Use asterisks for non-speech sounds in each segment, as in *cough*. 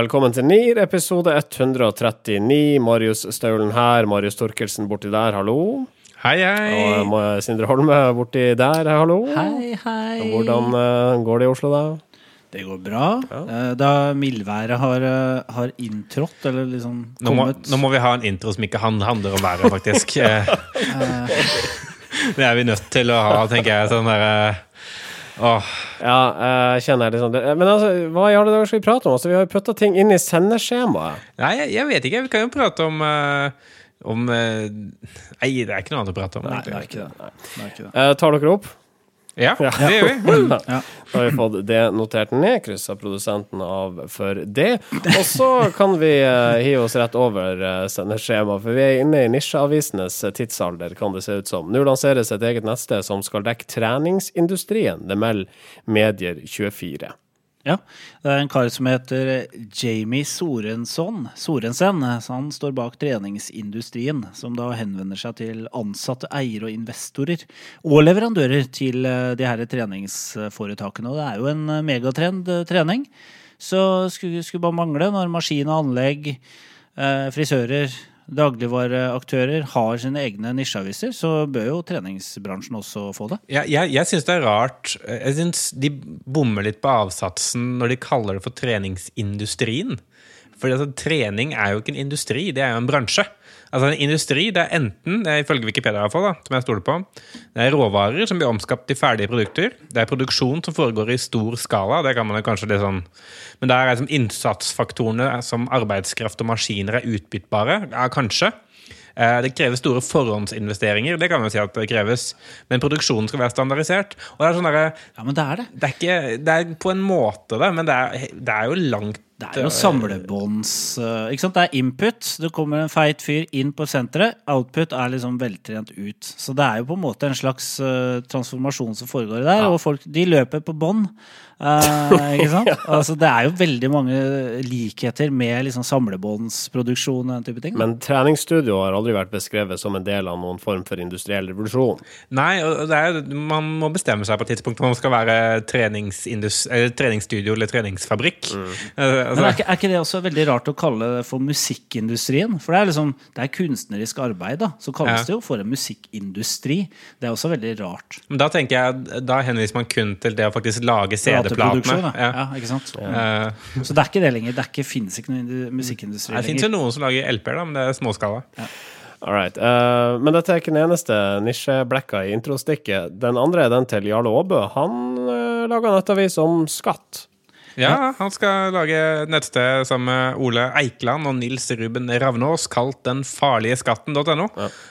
Velkommen til NIR, episode 139. Marius Staulen her, Marius Torkelsen borti der, hallo. Hei, hei. Og Sindre Holme borti der, hallo. Hei, hei. Hvordan eh, går det i Oslo, da? Det går bra. Ja. Da mildværet har, eh, har inntrådt, eller liksom Nå må, nå må vi ha en intro som ikke handler om været, faktisk. *laughs* Eh, *laughs* det er vi nødt til å ha, tenker jeg. Sånn derre Åh. Ja, eh, jeg kjenner liksom det. Men altså, hva i alle dager skal vi prate om? Altså, vi har jo putta ting inn i sendeskjemaet. Nei, jeg, jeg vet ikke. Vi kan jo prate om uh, om uh, Nei, det er ikke noe annet å prate om. Nei, det er ikke det. Det er ikke det. Uh, tar dere opp? Ja, det gjør vi. *laughs* Ja. Da har vi fått det notert ned, kryssa produsenten av for det. Og så kan vi uh, hive oss rett over sendeskjema, sendeskjemaet, for vi er inne i nisjeavisenes eh, tidsalder, kan det se ut som. Nå lanseres et eget nettsted som skal dekke treningsindustrien. Det melder Medier24. Ja. Det er en kar som heter Jamie. Sorensen. Så han står bak treningsindustrien, som da henvender seg til ansatte, eiere og investorer. Og leverandører til eh, de her treningsforetakene. Og det er jo en eh, megatrend, eh, trening. Så skulle, skulle bare mangle når maskin og anlegg, frisører, dagligvareaktører har sine egne nisjeaviser, så bør jo treningsbransjen også få det. Jeg, jeg, jeg syns det er rart Jeg synes De bommer litt på avsatsen når de kaller det for treningsindustrien. For altså, trening er jo ikke en industri, det er jo en bransje. Altså En industri det er enten, det er ifølge Wikipedia, i hvert fall, da, som jeg stoler på, det er råvarer som blir omskapt til ferdige produkter. Det er produksjon som foregår i stor skala. det kan man jo kanskje litt sånn, Men der er liksom innsatsfaktorene som arbeidskraft og maskiner er utbyttbare. Ja, kanskje. Eh, Det kreves store forhåndsinvesteringer, det kan man si at det kreves. Men produksjonen skal være standardisert. Og det er sånn der, Ja, men det er det. det er, ikke, det er på en måte det, men det er, det er jo langt Det er jo samlebånds... eh, Ikke sant? Det er input. Det kommer en feit fyr inn på senteret. Output er liksom veltrent ut. Så det er jo på en måte en slags eh, transformasjon som foregår der. Og folk de løper på bånd. Eh, ikke sant? *laughs* Altså, det er jo veldig mange likheter med liksom samlebåndsproduksjon og den type ting. Men treningsstudio har aldri vært beskrevet som en del av noen form for industriell revolusjon. Nei, det er, man må bestemme seg på et tidspunkt om man skal være eller treningsstudio eller treningsfabrikk. Eh, Men er Altså, ikke, er ikke det også veldig rart å kalle det for musikkindustrien? For det er liksom, det er kunstnerisk arbeid, da. Så kalles Ja. det jo for en musikkindustri. Det er også veldig rart. men da tenker jeg, da henviser man kun til det å faktisk lage Plateproduksjon, CD-platene. Ja. Ja. ikke sant? Eh, Så det er ikke det lenger. Det er ikke, finnes ikke noen musikkindustri musikkindustri Det fins jo noen som lager LP-er, men det er småskala. Ja. right. eh, men dette er ikke den eneste nisjeblekka i introstikket. Den andre er den til Jarle Aabø. Han uh, laga nettavis om skatt. Ja, han skal lage nettsted sammen med Ole Eikland og Nils Ruben Ravnås, kalt den farlige skatten.no.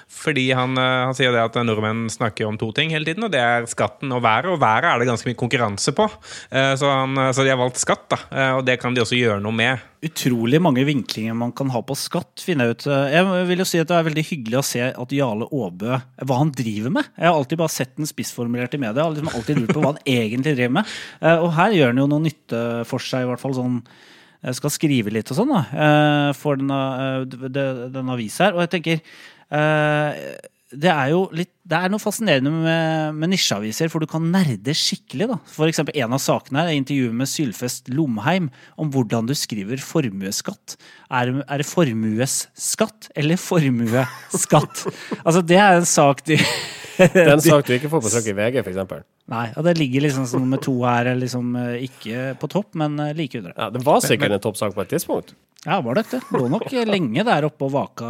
Fordi han, eh, han sier det at nordmenn snakker om to ting hele tiden, og det er skatten og været. Og været er det ganske mye konkurranse på, Eh, så, han, så de har valgt skatt, da. Eh, Og det kan de også gjøre noe med. Utrolig mange vinklinger man kan ha på skatt. finner Jeg ut. Jeg vil jo si at det er veldig hyggelig å se at Jarle Aabø Hva han driver med. Jeg har alltid bare sett den spissformulert i media. Liksom alltid lurt på hva han egentlig driver med. Eh, Og her gjør han jo noe nytte for seg, i hvert fall sånn jeg skal skrive litt og sånn da, eh, for denne, den, den avisa her. Og jeg tenker eh, det er jo litt Det er noe fascinerende med, med nisjeaviser, for du kan nerde skikkelig. da. For eksempel en av sakene her er intervjuet med Sylfest Lomheim om hvordan du skriver formuesskatt. Er, er det formuesskatt eller formueskatt? altså, det er en sak de Det er en sak du ikke får på trykk i VG, f.eks. Nei, og det ligger liksom som nummer to her, liksom eh, ikke på topp, men eh, like under. Ja, det var sikkert en toppsak på et tidspunkt. Ja, var det det? Lå nok lenge der oppe og vaka,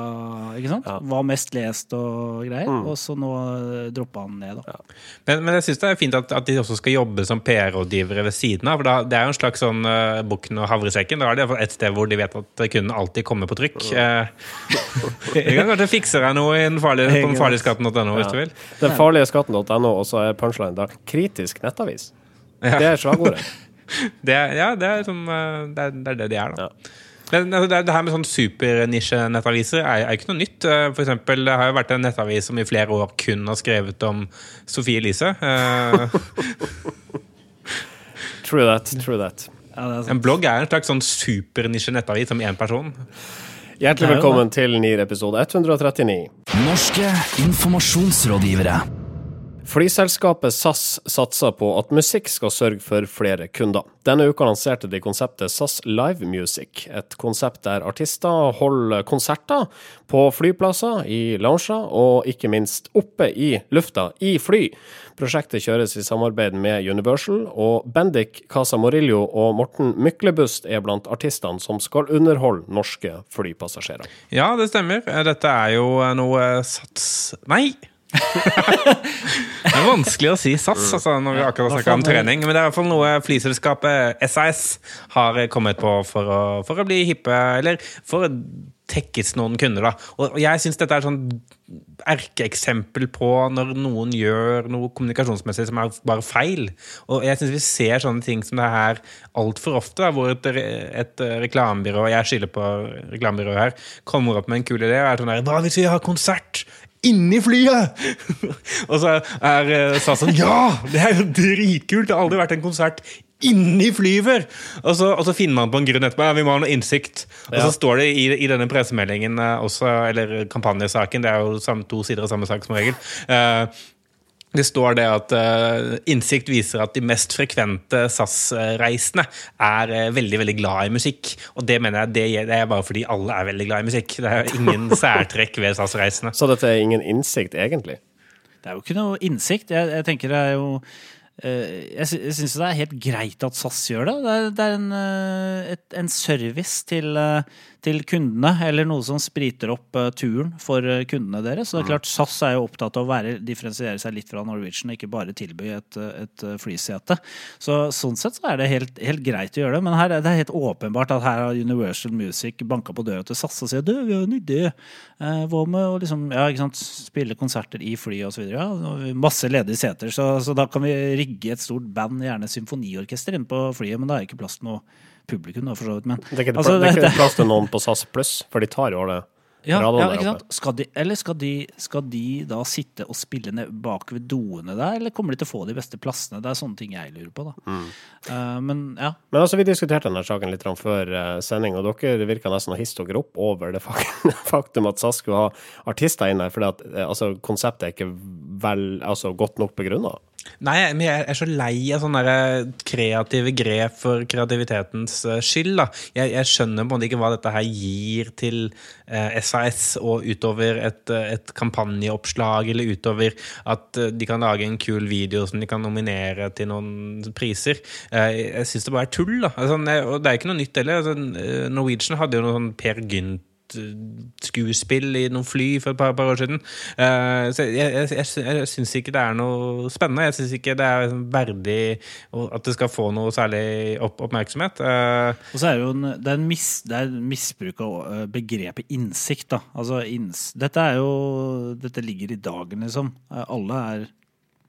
ikke sant? Var mest lest og greier. Og så nå eh, droppa han ned, da. Men, men jeg syns det er fint at, at de også skal jobbe som PR-rådgivere ved siden av. For da, det er jo en slags sånn uh, bukken og havresekken. Da er det iallfall et sted hvor de vet at kunden alltid kommer på trykk. Eh, *laughs* de kan kanskje fikse deg noe i den farlige, på den farlige skatten.no hvis du vil. Den farlige skatten.no, og så er punchline da kritisk nettavis. Det er slagordet. *laughs* Det er, ja, det er, sånn, eh, det, er, det er det de er, da. Men altså, det, det her med sånn supernisje-nettaviser er, er ikke noe nytt. Eh, For eksempel, det har jo vært en nettavis som i flere år kun har skrevet om Sofie Elise. Eh, True that. True that. Ja. En blogg er en slags sånn supernisje-nettavis om én person. Hjertelig er velkommen til NIR episode 139. Norske informasjonsrådgivere. Flyselskapet SAS satser på at musikk skal sørge for flere kunder. Denne uka lanserte de konseptet SAS Live Music, et konsept der artister holder konserter på flyplasser, i lounger og ikke minst oppe i lufta, i fly. Prosjektet kjøres i samarbeid med Universal, og Bendik Casa Morillo og Morten Myklebust er blant artistene som skal underholde norske flypassasjerer. Ja, det stemmer. Dette er jo noe sats... Nei! Det er vanskelig å si SAS altså, når vi akkurat snakka om trening. Men det er i hvert fall noe flyselskapet SAS har kommet på for å, for å bli hippe, eller for å tekkes noen kunder. da Og jeg syns dette er sånn erkeeksempel på når noen gjør noe kommunikasjonsmessig som er bare feil. Og jeg syns vi ser sånne ting som det her altfor ofte, da, hvor et, et reklamebyrå jeg skylder på reklamebyrået her, kommer opp med en kul idé og er sånn der Hva hvis vi har konsert inni flyet! *laughs* og så er uh, SAS sånn Ja! Det er jo dritkult! Det har aldri vært en konsert inni flyet før! Og så, og så finner man på en grunn etterpå. Ja, vi må ha noe innsikt. Og så står det i, i denne pressemeldingen uh, også, eller kampanjesaken, det er jo samme, to sider av samme sak som regel. Uh, det står det at uh, Innsikt viser at de mest frekvente SAS-reisende er uh, veldig veldig glad i musikk. Og det mener jeg det, det, er bare fordi alle er veldig glad i musikk. Det er ingen *laughs* særtrekk ved SAS-reisende. Så dette er ingen innsikt, egentlig? Det er jo ikke noe innsikt. Jeg, jeg tenker det er jo Jeg, sy syns det er helt greit at SAS gjør det. Det er, er en, et, en, service til til kundene, eller noe som spriter opp turen for kundene deres. Så det er klart SAS er jo opptatt av å være, differensiere seg litt fra Norwegian, ikke bare tilby et, et flysete. Så sånn sett så er det helt, helt, greit å gjøre det. Men her er det helt åpenbart at her har Universal Music banka på døra til SAS og sier du, vi har en idé. hva med å liksom, ja, spille konserter i fly osv. Ja, masse ledige seter, så, så da kan vi rigge et stort band, gjerne symfoniorkester, inn på flyet, men da er det ikke plass til noe publikum, da, for så vidt. Men det er ikke, altså, det, det er *laughs* ikke plass til noen på SAS Pluss, for de tar jo det. Ja, ja, ikke sant? Skal de, eller skal de, skal de, da sitte og spille ned bak ved doene der, eller kommer de til å få de beste plassene? Det er sånne ting jeg lurer på, da. Mm. Uh, men ja. Men altså, vi diskuterte denne saken litt før uh, sending, og dere virka nesten å hisse dere opp over det *laughs* faktum at SAS skulle ha artister inn der, fordi at uh, altså, konseptet er ikke vel, altså, godt nok begrunna. Nei, men jeg er så lei av sånne kreative grep for kreativitetens eh, skyld. Da. Jeg, jeg skjønner på en måte ikke hva dette her gir til eh, SAS og utover et, eh, et, kampanjeoppslag, eller utover at eh, de kan lage en kul video som de kan nominere til noen priser. Eh, jeg syns det bare er tull. Da. Altså, og det er ikke noe nytt heller. Altså, Norwegian hadde jo noe sånn Per Gynt skuespill i noen fly for et par, par år siden. Uh, så jeg, jeg, jeg, jeg syns ikke det er noe spennende. Jeg syns ikke det er verdig at det skal få noe særlig opp, oppmerksomhet. Uh, og så er det jo en, det er en, mis, det er misbruk av eh, begrepet innsikt. Da. Altså, inns, dette er jo Dette ligger i dagen, liksom. Alle er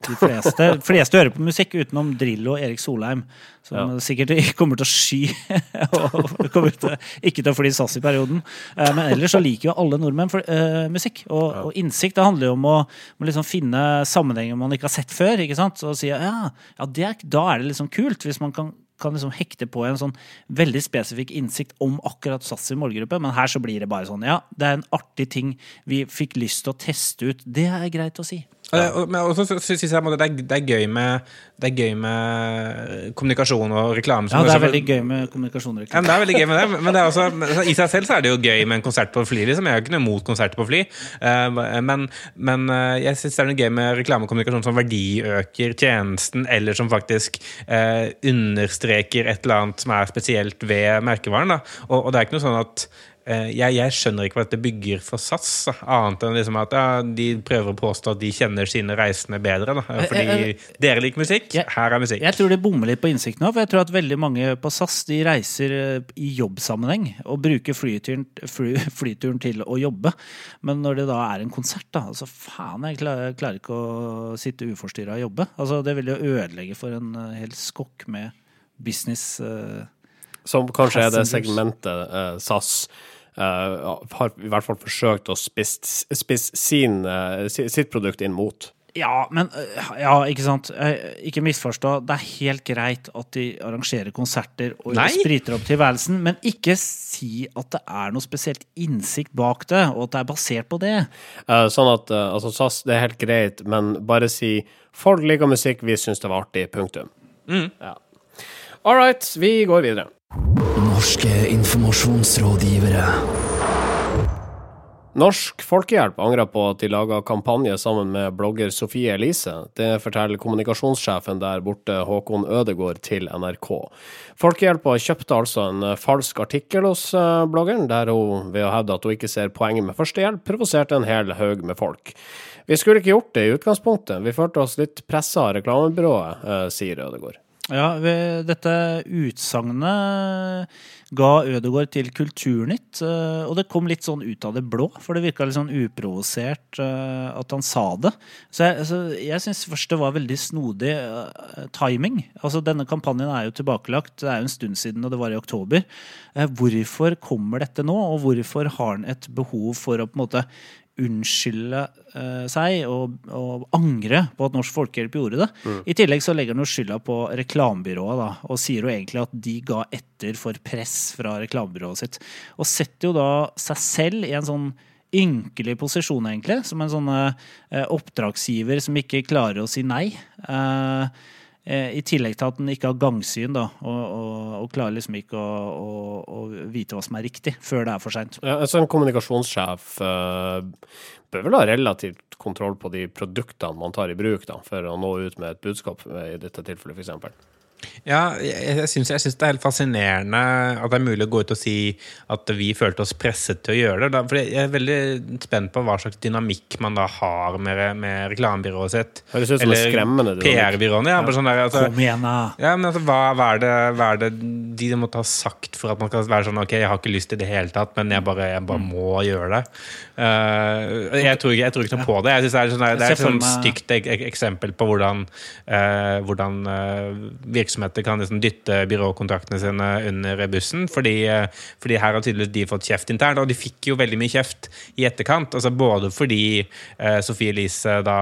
de fleste, fleste hører på musikk utenom Drillo og Erik Solheim, som ja. sikkert kommer til å sky *laughs* og kommer til, ikke til å fly SAS i perioden. Eh, men ellers så liker jo alle nordmenn for, uh, musikk. Og, ja. og, innsikt det handler jo om å, om liksom finne sammenhenger man ikke har sett før. ikke sant? Og si ja, ja er, da er det liksom kult, hvis man kan kan liksom hekte på en sånn veldig spesifikk innsikt om akkurat SAS i målgruppe, men her så blir det bare sånn ja, det er en artig ting vi fikk lyst til å teste ut. Det er greit å si. Ja. Men også syns jeg det er, det, er gøy med, det er gøy med kommunikasjon og reklame. Ja, det er veldig gøy med kommunikasjon og reklame. Ja, det er veldig gøy med det, men det også, i seg selv så er det jo gøy med en konsert på fly. Liksom. Jeg har ikke noe imot konserter på fly, eh, men, men eh, jeg syns det er noe gøy med reklame og kommunikasjon som verdiøker tjenesten, eller som faktisk eh, understreker et eller annet som er spesielt ved merkevaren. Og, og det er ikke noe sånn at Eh, jeg, jeg, skjønner ikke hva dette bygger for SAS, annet enn liksom at ja, de prøver å påstå at de kjenner sine reisende bedre. Da. Eh, fordi jeg, jeg, dere liker musikk, jeg, her er musikk. Jeg tror de bommer litt på innsikt nå, for jeg tror at veldig mange på SAS de reiser i jobbsammenheng og bruker flyturen, fly, *laughs* flyturen til å jobbe. Men når det da er en konsert, da altså faen, jeg klarer, klarer ikke å sitte uforstyrra og jobbe. Altså, det vil jo ødelegge for en hel skokk med business. Uh, som kanskje er det segmentet uh, SAS har i hvert fall forsøkt å spisse, sin, uh, sitt produkt inn mot. Ja, men øh, Ja, ikke sant. Eh, Ikke misforstå. Det er helt greit at de arrangerer konserter og Nei. spriter opp tilværelsen, men ikke si at det er noe spesielt innsikt bak det, og at det er basert på det. Eh, sånn at eh, altså, SAS, det er helt greit, men bare si folk liker musikk, vi syns det var artig. Punktum. Ja. All right, vi går videre. Norske informasjonsrådgivere. Norsk Folkehjelp angrer på at de laga kampanje sammen med blogger Sofie Elise. Det forteller kommunikasjonssjefen der borte, Håkon Ødegård, til NRK. Folkehjelpa kjøpte altså en falsk artikkel hos eh, bloggeren, der hun ved å hevde at hun ikke ser poenget med førstehjelp, provoserte en hel haug med folk. Vi skulle ikke gjort det i utgangspunktet, vi følte oss litt pressa av reklamebyrået, eh, sier Ødegård. Ja, dette utsagnet ga Ødegaard til Kulturnytt, eh, og det kom litt sånn ut av det blå, for det virka litt sånn uprovosert eh, at han sa det. Så jeg, altså, jeg syns først det var veldig snodig eh, timing. Altså Denne kampanjen er jo tilbakelagt, det er jo en stund siden, og det var i oktober. Hvorfor kommer dette nå, og hvorfor har han et behov for å på en måte unnskylde uh, seg og, og angre på at Norsk Folkehjelp gjorde det. I tillegg så legger han skylda på reklamebyrået da, og sier jo egentlig at de ga etter for press fra reklamebyrået sitt. Og setter jo da seg selv i en sånn ynkelig posisjon, egentlig, som en sånn uh, oppdragsgiver som ikke klarer å si nei. Eh, I tillegg til at den ikke har gangsyn, da, og, og, og klarer liksom ikke å, å, å vite hva som er riktig, før det er for seint. Ja, altså en kommunikasjonssjef uh, bør vel ha relativt kontroll på de produktene man tar i bruk da, for å nå ut med et budskap, i dette tilfellet f.eks. Ja, jeg, jeg syns jeg syns det er helt fascinerende at det er mulig å gå ut og si at vi følte oss presset til å gjøre det. Da, for jeg er veldig spent på hva slags dynamikk man da har med, med reklamebyrået sitt. Høres ut som en skremmende. PR-byråene. Ja, sånn der, altså, Kom igjen, da! ja, men altså, hva, hva, er det, hva er det de måtte ha sagt for at man skal være sånn Ok, jeg har ikke lyst i det hele tatt, men jeg bare, jeg bare må gjøre det. Uh, jeg, tror ikke, jeg tror ikke noe på det. Jeg synes det er, sånn, det er et sånn stygt ek ek eksempel på hvordan, uh, hvordan uh, virksomheter kan liksom dytte byråkontraktene sine under bussen. Fordi, eh, fordi her har tydeligvis de fått kjeft internt, og de fikk jo veldig mye kjeft i etterkant. Altså både fordi eh, Sofie Elise da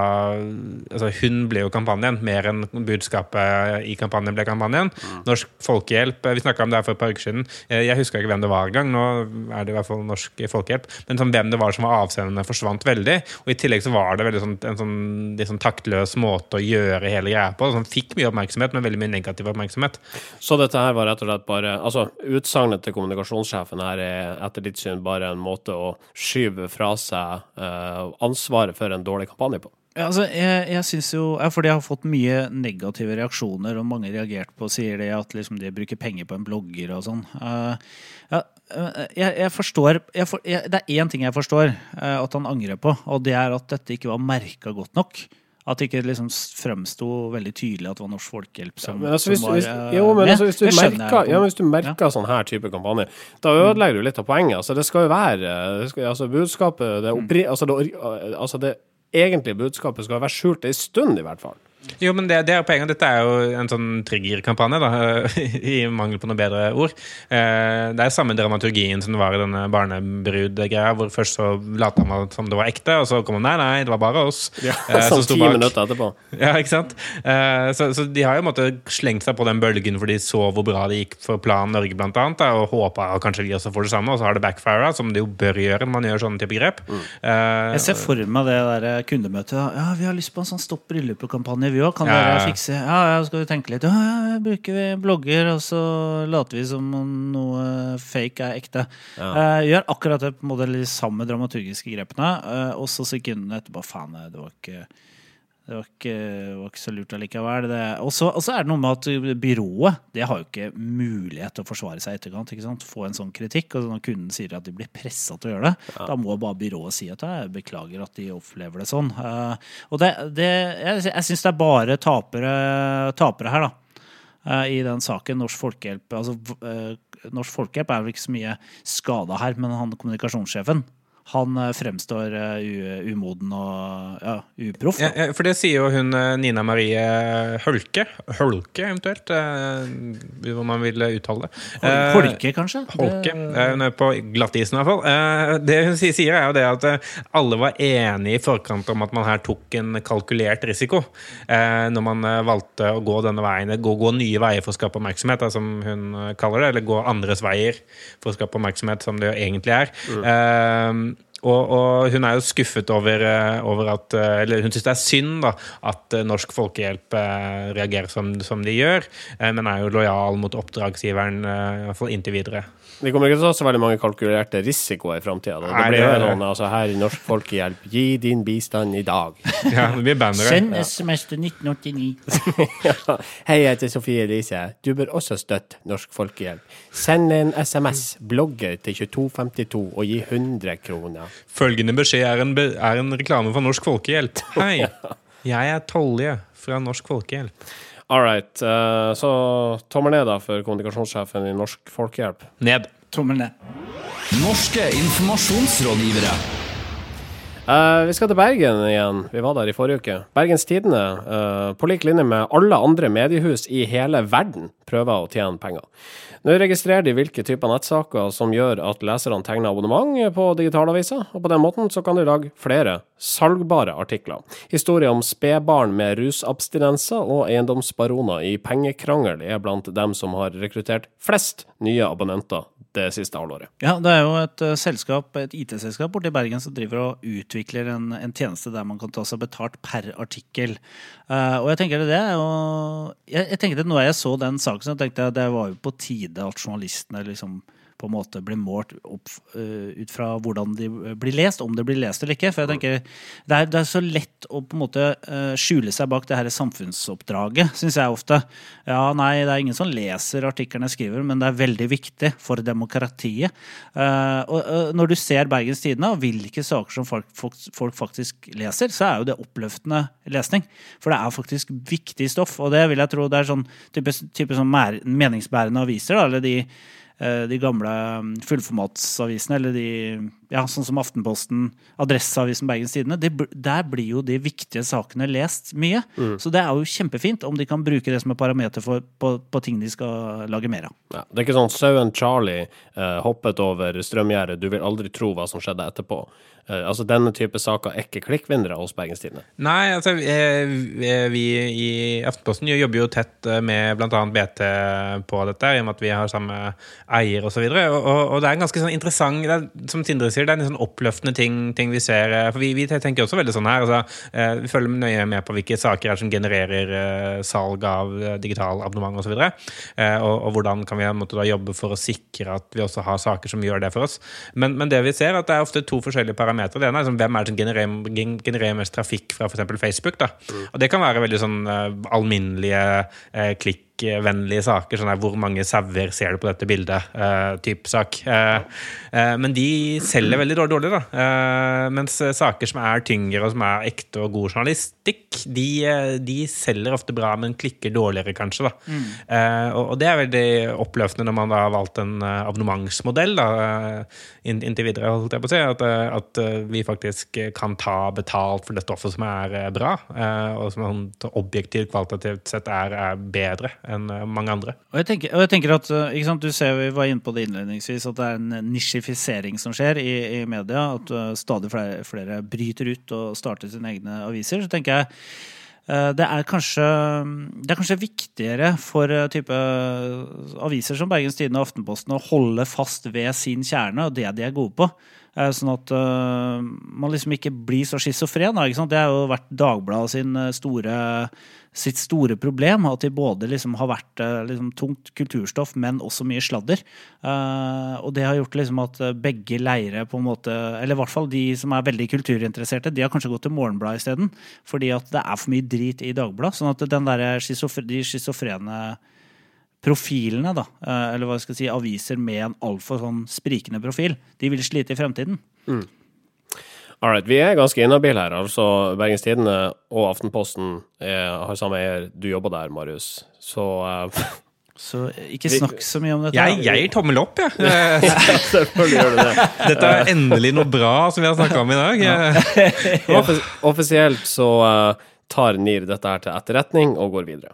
altså Hun ble jo kampanjen, mer enn budskapet i kampanjen ble kampanjen. Norsk Folkehjelp, eh, vi snakka om det her for et par uker siden. Eh, Jeg husker ikke hvem det var engang. Nå er det i hvert fall Norsk Folkehjelp. Men sånn, hvem det var som var avsendende, forsvant veldig. Og i tillegg så var det sånn, en sånn, sånn taktløs måte å gjøre hele greia på. Som fikk mye oppmerksomhet, men veldig mye negativ oppmerksomhet. Så dette her var rett og slett bare Altså, utsagnet til kommunikasjonssjefen her er etter ditt syn bare en måte å skyve fra seg uh, ansvaret for en dårlig kampanje på. Ja, altså, jeg, jeg synes jo, ja, fordi jeg har fått mye negative reaksjoner, og mange reagert på sier det at liksom de bruker penger på en blogger og sånn. Uh, ja, eh, jeg, jeg forstår jeg for, jeg, Det er én ting jeg forstår uh, at han angrer på, og det er at dette ikke var merka godt nok. At det ikke liksom fremsto veldig tydelig at det var Norsk Folkehjelp som, Men altså, hvis, som var hvis, jo, men med. altså, hvis du merker, ja, hvis du merker sånn her type kampanje, da ødelegger du litt av poenget. Altså, det skal jo være skal, altså, budskapet det, oppri, altså, det, altså, det egentlige budskapet skal være skjult en stund, i hvert fall. Jo, men det, det er poenget. Dette er jo en sånn triggerkampanje, da, *laughs* i mangel på noe bedre ord. Eh, Det er samme dramaturgien som det var i denne barnebrud-greia, hvor først så lot han som det var ekte, og så kom han nei, nei, det var bare oss. Ja, eh, som sånn ti minutter etterpå. *laughs* Ja, ikke sant? Eh, Så, så de har jo på slengt seg på den bølgen for de så hvor bra det gikk for Plan Norge, blant annet, da, og håpa kanskje vi også får det samme, og så har det backfira, som det jo bør gjøre når man gjør sånne type grep. Eh, Jeg ser for meg det der kundemøtet. Ja, vi har lyst på en sånn Stopp vi òg. Kan Ja, ja, dere ja. fikse Ja, ja, skal vi tenke litt. Ja, ja, bruker vi blogger, og så later vi som om noe fake er ekte. Eh, gjør akkurat det på en måte de samme dramaturgiske grepene, uh, og så sekundene etterpå Faen, det var ikke det var ikke, var ikke så lurt allikevel. Og så er det noe med at byrået det har jo ikke mulighet til å forsvare seg i etterkant. ikke sant? Få en sånn kritikk. og Når kunden sier at de blir pressa til å gjøre det, da må bare byrået si at jeg beklager at de opplever det sånn. Eh, og det, det, jeg, jeg syns det er bare tapere, tapere her, da. eh, I den saken. Norsk Folkehjelp altså, eh, Norsk Folkehjelp er vel ikke så mye skada her, men han kommunikasjonssjefen han eh, fremstår eh, umoden og ja, uproff. Ja, ja, for det sier jo hun eh, Nina Marie Hølke. Hølke, eventuelt. Hvor man vil uttale det. Holke, kanskje? Holke. Det- Hun er på glattisen, i hvert fall. Det hun sier, sier, er jo det at alle var enige i forkant om at man her tok en kalkulert risiko. eh, Når man valgte å gå denne veien, gå, gå nye veier for å skape oppmerksomhet, som hun kaller det. Eller gå andres veier for å skape oppmerksomhet, som det jo egentlig er. Eh, og, og hun er jo skuffet over, eh, over at eh, Eller hun syns det er synd da, at eh, Norsk Folkehjelp eh, reagerer som, som de gjør, men er jo lojal mot oppdragsgiveren, i hvert fall inntil videre. Vi kommer ikke til å ha så veldig mange kalkulerte risikoer i framtida. Det blir jo noen altså her i Norsk Folkehjelp, gi din bistand i dag. *laughs* Ja, det blir bannere. Send SMS til 1989. *laughs* Hei, jeg heter Sofie Elise. Du bør også støtte Norsk Folkehjelp. Send en SMS, blogger til 2252 og gi 100 kroner. Følgende beskjed er en, be er en reklame for Norsk Folkehjelp. Hei, *laughs* jeg er Tolje fra Norsk Folkehjelp. All right. eh, så tommel ned da for kommunikasjonssjefen i Norsk Folkehjelp. Ned. Tommel ned. Norske informasjonsrådgivere. Eh, vi skal til Bergen igjen. Vi var der i forrige uke. Bergens Tidende, uh, på lik linje med alle andre mediehus i hele verden, prøver å tjene penger. Nå registrerer de hvilke typer nettsaker som gjør at leserne tegner abonnement på digitalaviser, og på den måten så kan de lage flere salgbare artikler. Historier om spedbarn med rusabstinenser og eiendomsbaroner i pengekrangel er blant dem som har rekruttert flest nye abonnenter det siste halvåret. Ja, det er jo et eh, selskap, et IT-selskap borte i Bergen som driver og utvikler en, en tjeneste der man kan ta seg betalt per artikkel. Uh, og jeg tenker det er jo jeg, jeg tenker det Når jeg så den saken, så tenkte jeg det var jo på tide at journalistene liksom på en måte blir målt opp uh, ut fra hvordan de blir lest, om det blir lest eller ikke. For jeg tenker det er, det er så lett å på en måte uh, skjule seg bak det her samfunnsoppdraget, syns jeg ofte. Ja, nei, det er ingen som leser artiklene jeg skriver, men det er veldig viktig for demokratiet. Uh, og eh, når du ser Bergens Tidende og hvilke saker som folk, folk, folk faktisk leser, så er jo det oppløftende lesning. For det er faktisk viktig stoff, og det vil jeg tro det er sånn type, type sånn meningsbærende aviser, da, eller de eh, de gamle mm, fullformatsavisene, eller de ja, sånn som Aftenposten, Adresseavisen Bergens Tidende, der blir jo de viktige sakene lest mye. Så det er jo kjempefint om de kan bruke det som et parameter for, på, på ting de skal lage mer av. Ja, det er ikke sånn sauen Charlie eh, hoppet over strømgjerdet, du vil aldri tro hva som skjedde etterpå. Eh, altså Denne type saker er ikke klikkvinnere hos Bergens Tidende. Nei, altså eh, vi i Aftenposten jobber jo tett eh, med bl.a. BT på dette, i og med at vi har samme eier osv. Og, og, og, og det er en ganske sånn interessant det er, Som Sindre sier, det er en sånn oppløftende ting, ting vi ser. eh, For vi, vi tenker også veldig sånn her. Altså, eh, vi følger nøye med på hvilke saker er som genererer eh, salg av digital abonnement osv. Og, og, og hvordan kan vi måtte, da, jobbe for å sikre at vi også har saker som gjør det for oss. Men, men det vi ser, er at det er ofte to forskjellige parametere. Det ene er liksom, hvem er det som genererer, genererer mest trafikk fra f.eks. Facebook. da. Og det kan være veldig sånn alminnelige eh, klikkvennlige saker. sånn der, Hvor mange sauer ser du på dette bildet? Uh, type sak. Uh, uh, men de selger veldig dårlig, dårlig da. Eh, mens eh, saker som er tyngre og som er ekte og god journalistikk, de, eh, de selger ofte bra, men klikker dårligere, kanskje. da. Mm. og, og det er veldig oppløftende når man da har valgt en eh, abonnementsmodell da, eh, inn, inntil videre, holdt jeg på å si. At, eh, at eh, vi faktisk eh, kan ta betalt for det stoffet som er eh, bra, eh, og som sånn objektivt, kvalitativt sett er, er bedre enn eh, mange andre. Og jeg tenker, og jeg tenker at eh, sant, Du ser vi var inne på det innledningsvis, at det er en nisjifisering som skjer i, i media. At eh, stadig flere, flere bryter ut og starter sine egne aviser. Så tenker jeg det er, kanskje, det er kanskje viktigere for type aviser som Bergens Tidende og Aftenposten å holde fast ved sin kjerne og det de er gode på. Sånn at man liksom ikke blir så schizofren. Det har jo vært Dagbladet sin store, sitt store problem. At de både liksom har vært eh, liksom tungt kulturstoff, men også mye sladder. Uh, og det har gjort liksom at eh, begge leire på en måte Eller i hvert fall de som er veldig kulturinteresserte, de har kanskje gått til Morgenbladet isteden. Fordi at det er for mye drit i Dagbladet. Sånn at den der de schizofrene profilene, da, eller hva skal jeg si, aviser med en altfor sånn sprikende profil, de vil slite i fremtiden. All right, vi er ganske inhabile her. altså Bergens Tidende og Aftenposten er, har samme eier. Du jobber der, Marius. Så uh, *laughs* Så ikke snakk så mye om dette. Jeg, jeg gir tommel opp, jeg. *laughs* Ja. Selvfølgelig gjør du det. *laughs* Dette er endelig noe bra som vi har snakka om i dag. Ja. Offisielt så uh, tar NIR dette her til etterretning og går videre.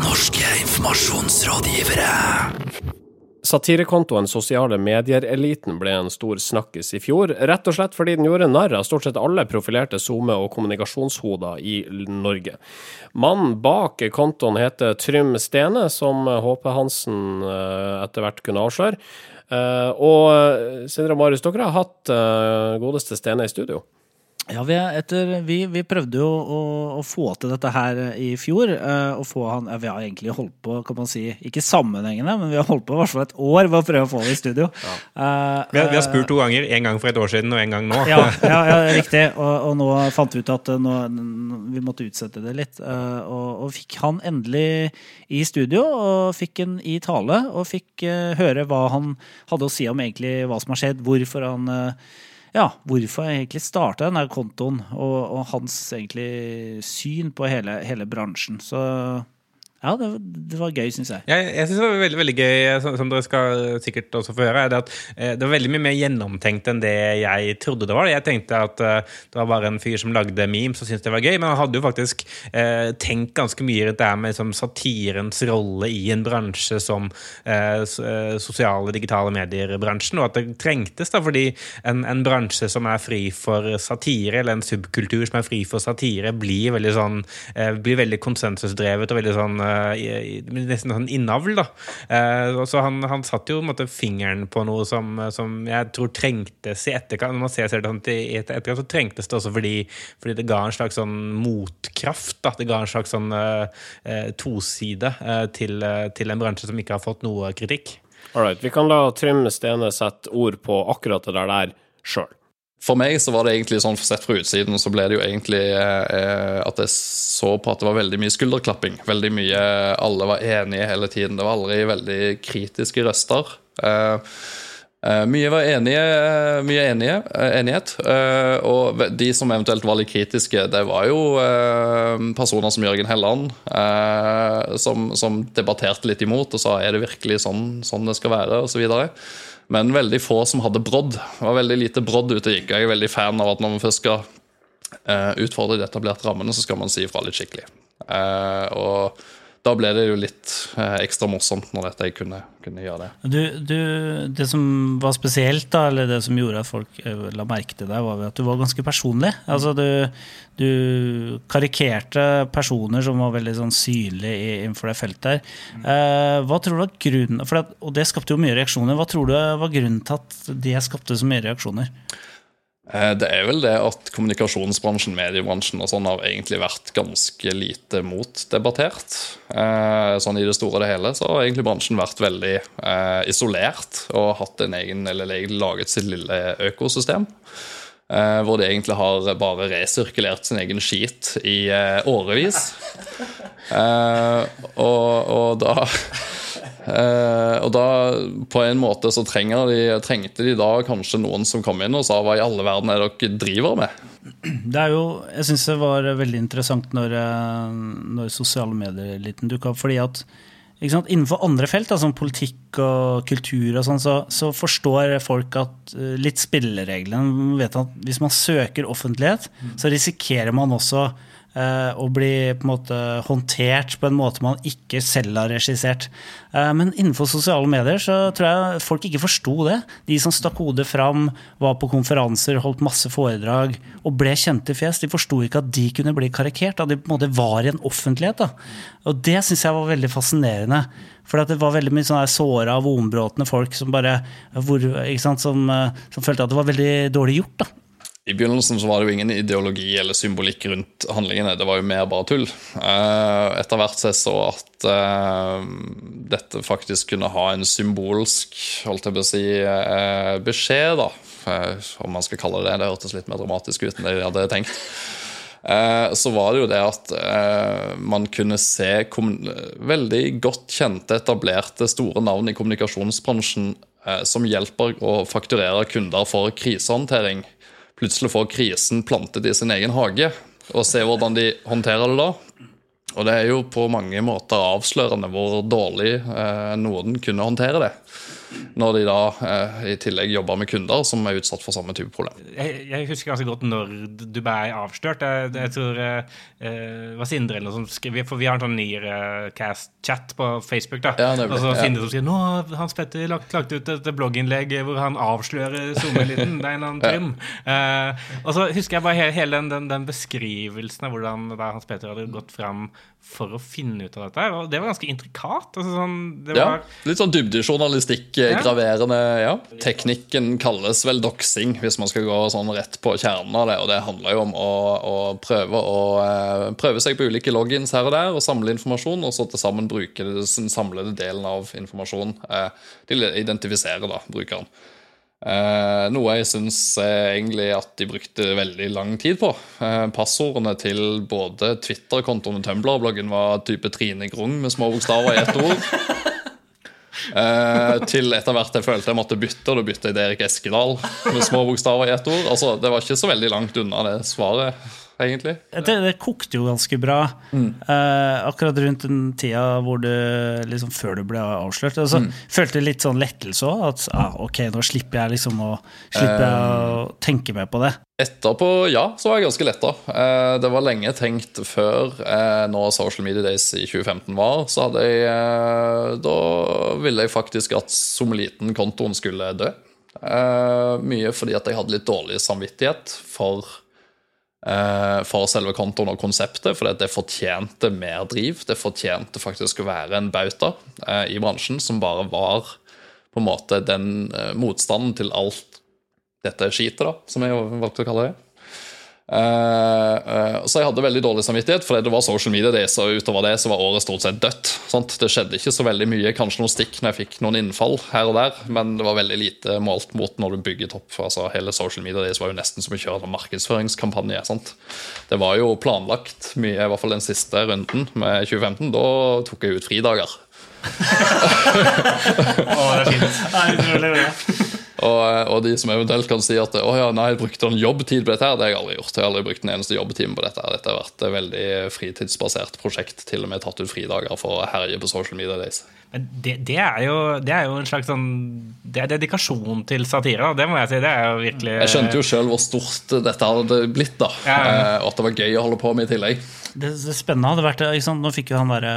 Norske informasjonsrådgivere. Satirekontoen Sosiale medier-eliten ble en stor snakkis i fjor, rett og slett fordi den gjorde narr av stort sett alle profilerte SoMe- og kommunikasjonshoder i Norge. Mannen bak kontoen heter Trym Stene, som HP Hansen eh, etter hvert kunne avsløre. Eh, Og eh, Sindre og Marius, dere har hatt godeste Stene i studio. Ja, vi, er etter, vi, vi prøvde jo å, å få til dette her i fjor. Uh, få han, ja, Vi har egentlig holdt på, kan man si, ikke sammenhengende, men vi har holdt på i hvert fall et år ved å prøve å få det i studio. Eh, Vi har, vi har spurt to ganger. En gang for et år siden og en gang nå. ja, *laughs* ja, ja, riktig. Og, og nå fant vi ut at eh, nå, vi måtte utsette det litt. Uh, og, og fikk han endelig i studio, og fikk han i tale. Og fikk eh, høre hva han hadde å si om egentlig hva som har skjedd, hvorfor han eh, ja, hvorfor jeg egentlig starta denne kontoen, og, og hans egentlig syn på hele, hele bransjen. Så ja, det, det var gøy, syns jeg. Jeg, jeg synes det var veldig, veldig gøy, som, som dere skal sikkert også få høre, det at eh, det var veldig mye mer gjennomtenkt enn det jeg trodde det var. Jeg tenkte at eh, det var bare en fyr som lagde memes og syntes det var gøy, men han hadde jo faktisk eh, tenkt ganske mye rundt det her med liksom, satirens rolle i en bransje som eh, eh, sosiale, digitale medier-bransjen, og at det trengtes, da, fordi en, en bransje som er fri for satire, eller en subkultur som er fri for satire, blir veldig sånn eh, blir veldig konsensusdrevet og veldig sånn eh, nesten sånn innavl, da. Eh, så han, han satt jo måte fingeren på noe som, som jeg tror trengtes i etterkant. Når man ser, sånn i etterkant, så trengtes det også fordi, fordi det ga en slags sånn motkraft. Da. Det ga en slags sånn eh, toside eh, til, til en bransje som ikke har fått noe kritikk. All right, vi kan la Trym Stene sette ord på akkurat det der sjøl. For meg så var det egentlig sånn, sett fra utsiden, så ble det jo egentlig eh, at jeg så på at det var veldig mye skulderklapping. Veldig mye Alle var enige hele tiden. Det var aldri veldig kritiske røster. Eh, eh, mye var enige, mye enige, eh, enighet. eh, og de som eventuelt var litt kritiske, det var jo personer som Jørgen Helland, som, som debatterte litt imot og sa er det virkelig sånn, sånn det skal være, osv. Men veldig få som hadde brodd. Det var veldig lite brodd ute og gikk. Jeg er veldig fan av at når man først skal eh, utfordre de etablerte rammene, så skal man si ifra litt skikkelig. Eh, og da ble det jo litt eh, ekstra morsomt når dette jeg kunne, kunne gjøre det. Du, du, det som var spesielt, da, eller det som gjorde at folk eh, la merke til deg, var at du var ganske personlig. Altså, du, du karikerte personer som var veldig sånn synlige innenfor det feltet her. Eh, hva tror du var grunnen for det, Og det skapte jo mye reaksjoner. Hva tror du var grunnen til at det skapte så mye reaksjoner? Eh, Det er vel det at kommunikasjonsbransjen, mediebransjen og sånn har egentlig vært ganske lite motdebattert. Eh, Sånn i det store og det hele så har egentlig bransjen vært veldig eh, isolert og hatt en egen, eller laget sitt lille økosystem. Hvor de egentlig har bare resirkulert sin egen skit i årevis. Og, og da og da, på en måte, så de, trengte de da kanskje noen som kom inn og sa hva i alle verden er dere driver med? *clears throat* Det er jo, jeg syns det var veldig interessant når, eh, når sosiale medier-eliten dukka opp. fordi at sant, Innenfor andre felt, som politikk og kultur, og sånn, så, så forstår folk at eh, litt spillereglene vet at Hvis man søker offentlighet, så risikerer man også eh, å bli på en måte håndtert på en måte man ikke selv har regissert. Eh, men innenfor sosiale medier så tror jeg folk ikke forsto det. De som stakk hodet fram, var på konferanser, holdt masse foredrag og ble kjente fjes, de forsto ikke at de kunne bli karikert. At de på en måte var i en offentlighet. Da. Og det syns jeg var veldig fascinerende. For det var veldig mye sånne såra, vonbrotne folk som bare hvor, sant, som, eh, som følte at det var veldig dårlig gjort. da. I begynnelsen så var det jo ingen ideologi eller symbolikk rundt handlingene. Det var jo mer bare tull. Eh, Etter hvert så jeg så at eh, dette faktisk kunne ha en symbolsk holdt jeg på å si, eh, beskjed, da. Om man skal kalle det det. Det hørtes litt mer dramatisk ut enn det jeg hadde tenkt. Så var det jo det at man kunne se veldig godt kjente, etablerte, store navn i kommunikasjonsbransjen som hjelper å fakturere kunder for krisehåndtering plutselig får krisen plantet i sin egen hage, og se hvordan de håndterer det da. Og det er jo på mange måter avslørende hvor dårlig eh, noen kunne håndtere det. Når de da eh, i tillegg jobber med kunder som er utsatt for samme type problem. Jeg, jeg husker ganske godt når du ble avslørt. Jeg, jeg tror eh, det var Sindre eller noe som skrev For vi har en sånn eh, cast-chat på Facebook. da Ja, Og så ja. Sindre som sier Nå har Hans Petter lagt, lagt ut et blogginnlegg hvor han avslører SoMe-eliten. Det er en annen Trym. Eh, og så husker jeg bare hele, hele den, den, den beskrivelsen av hvordan da Hans Petter hadde gått fram for å finne ut av dette. Og det var ganske intrikat. Altså, sånn, det Ja, Litt sånn dybdejournalistikk, eh, Ja. graverende. ja. Teknikken kalles vel doxing, hvis man skal gå sånn rett på kjernen av det. Og det handler jo om å, å prøve å eh, prøve seg på ulike logins her og der, og samle informasjon, og så til sammen bruke den samlede delen av informasjon eh, til å identifisere da, brukeren. Eh, noe jeg syns egentlig at de brukte veldig lang tid på. Eh, passordene til både Twitter-kontoen og Tumblr-bloggen var type Trine Grung med små bokstaver i ett ord. *laughs* Eh, til etter hvert jeg følte jeg måtte bytte, og da bytte jeg til Erik Eskedal med små bokstaver i ett ord. Altså, Det var ikke så veldig langt unna det svaret, egentlig. Det, det kokte jo ganske bra Mm. eh, akkurat rundt den tida hvor du liksom før du ble avslørt. Altså, Mm. Følte litt sånn lettelse òg. At ah, ok, nå slipper jeg liksom å, slipper jeg å Eh. tenke mer på det. Etterpå, ja, så var jeg ganske letta. Eh, det var lenge tenkt før eh, når Social Media Days i 2015 var, så hadde jeg eh, Da ville jeg faktisk at Sommeliten-kontoen skulle dø. Eh, mye fordi at jeg hadde litt dårlig samvittighet for eh, for selve kontoen og konseptet, for det fortjente mer driv. Det fortjente faktisk å være en bauta eh, i bransjen som bare var på en måte den eh, motstanden til alt dette skitet, da, som jeg valgte å kalle det. Eh, uh, så jeg hadde veldig dårlig samvittighet, fordi det var social media days, og utover det så var året stort sett dødt. Sant? Det skjedde ikke så veldig mye, kanskje noen stikk når jeg fikk noen innfall her og der, men det var veldig lite målt mot når du bygget opp. Altså, hele social media days var jo nesten som å kjøre en markedsføringskampanje. Sant? Det var jo planlagt mye, i hvert fall den siste runden med 2015. Da tok jeg ut fridager. *laughs* Og, og de som eventuelt kan si at å ja, nei, jeg brukte en jobbtid på dette, her, det har jeg aldri gjort. Jeg har aldri brukt en eneste jobbtime på dette. her. Dette har vært et veldig fritidsbasert prosjekt. Til og med tatt ut fridager for å herje på social media days. Men det, det, er jo, det er jo en slags sånn Det er dedikasjon til satire. Det må jeg si. Det er jo virkelig Jeg skjønte jo sjøl hvor stort dette hadde blitt, da. Ja, ja. Eh, Og at det var gøy å holde på med i tillegg. Det, det spennende hadde vært ikke? Nå fikk jo han derre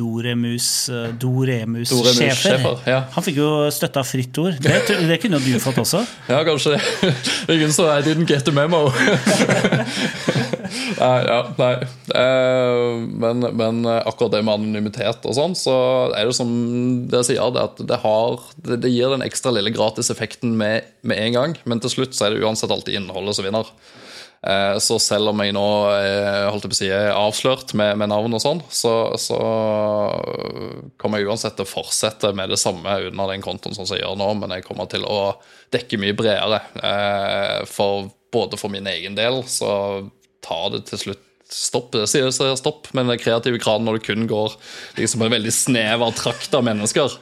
Doremus-sjefer. Doremus Doremus-sjefer. Ja. Han fikk jo støtte av fritt ord. Det, det kunne jo du fått også. Ja, kanskje *laughs* det. Ingen så I didn't get the memo. *laughs* nei, ja, nei. Eh, men, men akkurat det med anonymitet og sånn, så er det som dere sier, det at det, har, det, det gir den ekstra lille gratiseffekten med, med en gang, men til slutt så er det uansett alltid innholdet som vinner. Eh, Så selv om jeg nå eh, holdt jeg på å si, er avslørt med, med navn og sånn, så, så kommer jeg uansett til å fortsette med det samme under den kontoen som jeg gjør nå, men jeg kommer til å dekke mye bredere. Eh, For både for min egen del så tar det til slutt stopp. Jeg sier stopp, men den kreative kranen når det kun går liksom en veldig snever trakt av mennesker.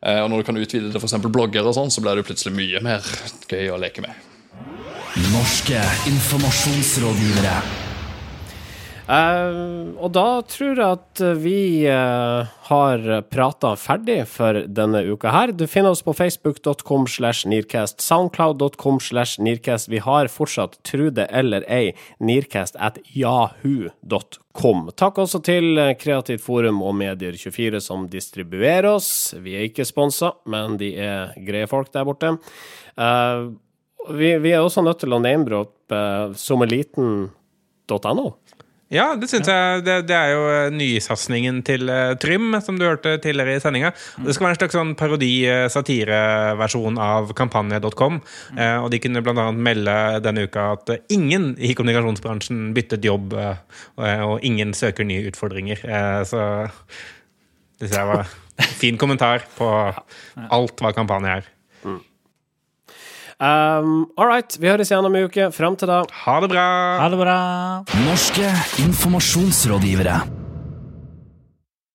Eh, Og når du kan utvide det f.eks. blogger og sånn, så blir det plutselig mye mer gøy å leke med. Norske informasjonsrådgivere. Eh, og da tror jeg at vi uh, har prata ferdig for denne uka her. Du finner oss på facebook.com slash nearcast, soundcloud.com slash nearcast. Vi har fortsatt, tru det eller ei, nearcast at yahoo.com. Takk også til eh, Kreativt Forum og Medier24 som distribuerer oss. Vi er ikke sponsa, men de er greie folk der borte. Uh, vi, vi er også nødt til å name-droppe uh, sommeliten.no. Ja, det syns jeg. Det, det er jo eh, nysatsingen til uh, Trym, som du hørte tidligere i sendinga. Det skal være en slags sånn parodi-satireversjon av kampanje.com. Uh, og de kunne annet melde denne uka at eh, ingen i kommunikasjonsbransjen byttet jobb, uh, og, ingen søker nye utfordringer. Eh, så det syns jeg var *laughs* en fin kommentar på alt hva kampanje er. Um, all right, vi høres igjen om en uke. Fram til da. Ha det bra! Ha det bra. Norske informasjonsrådgivere.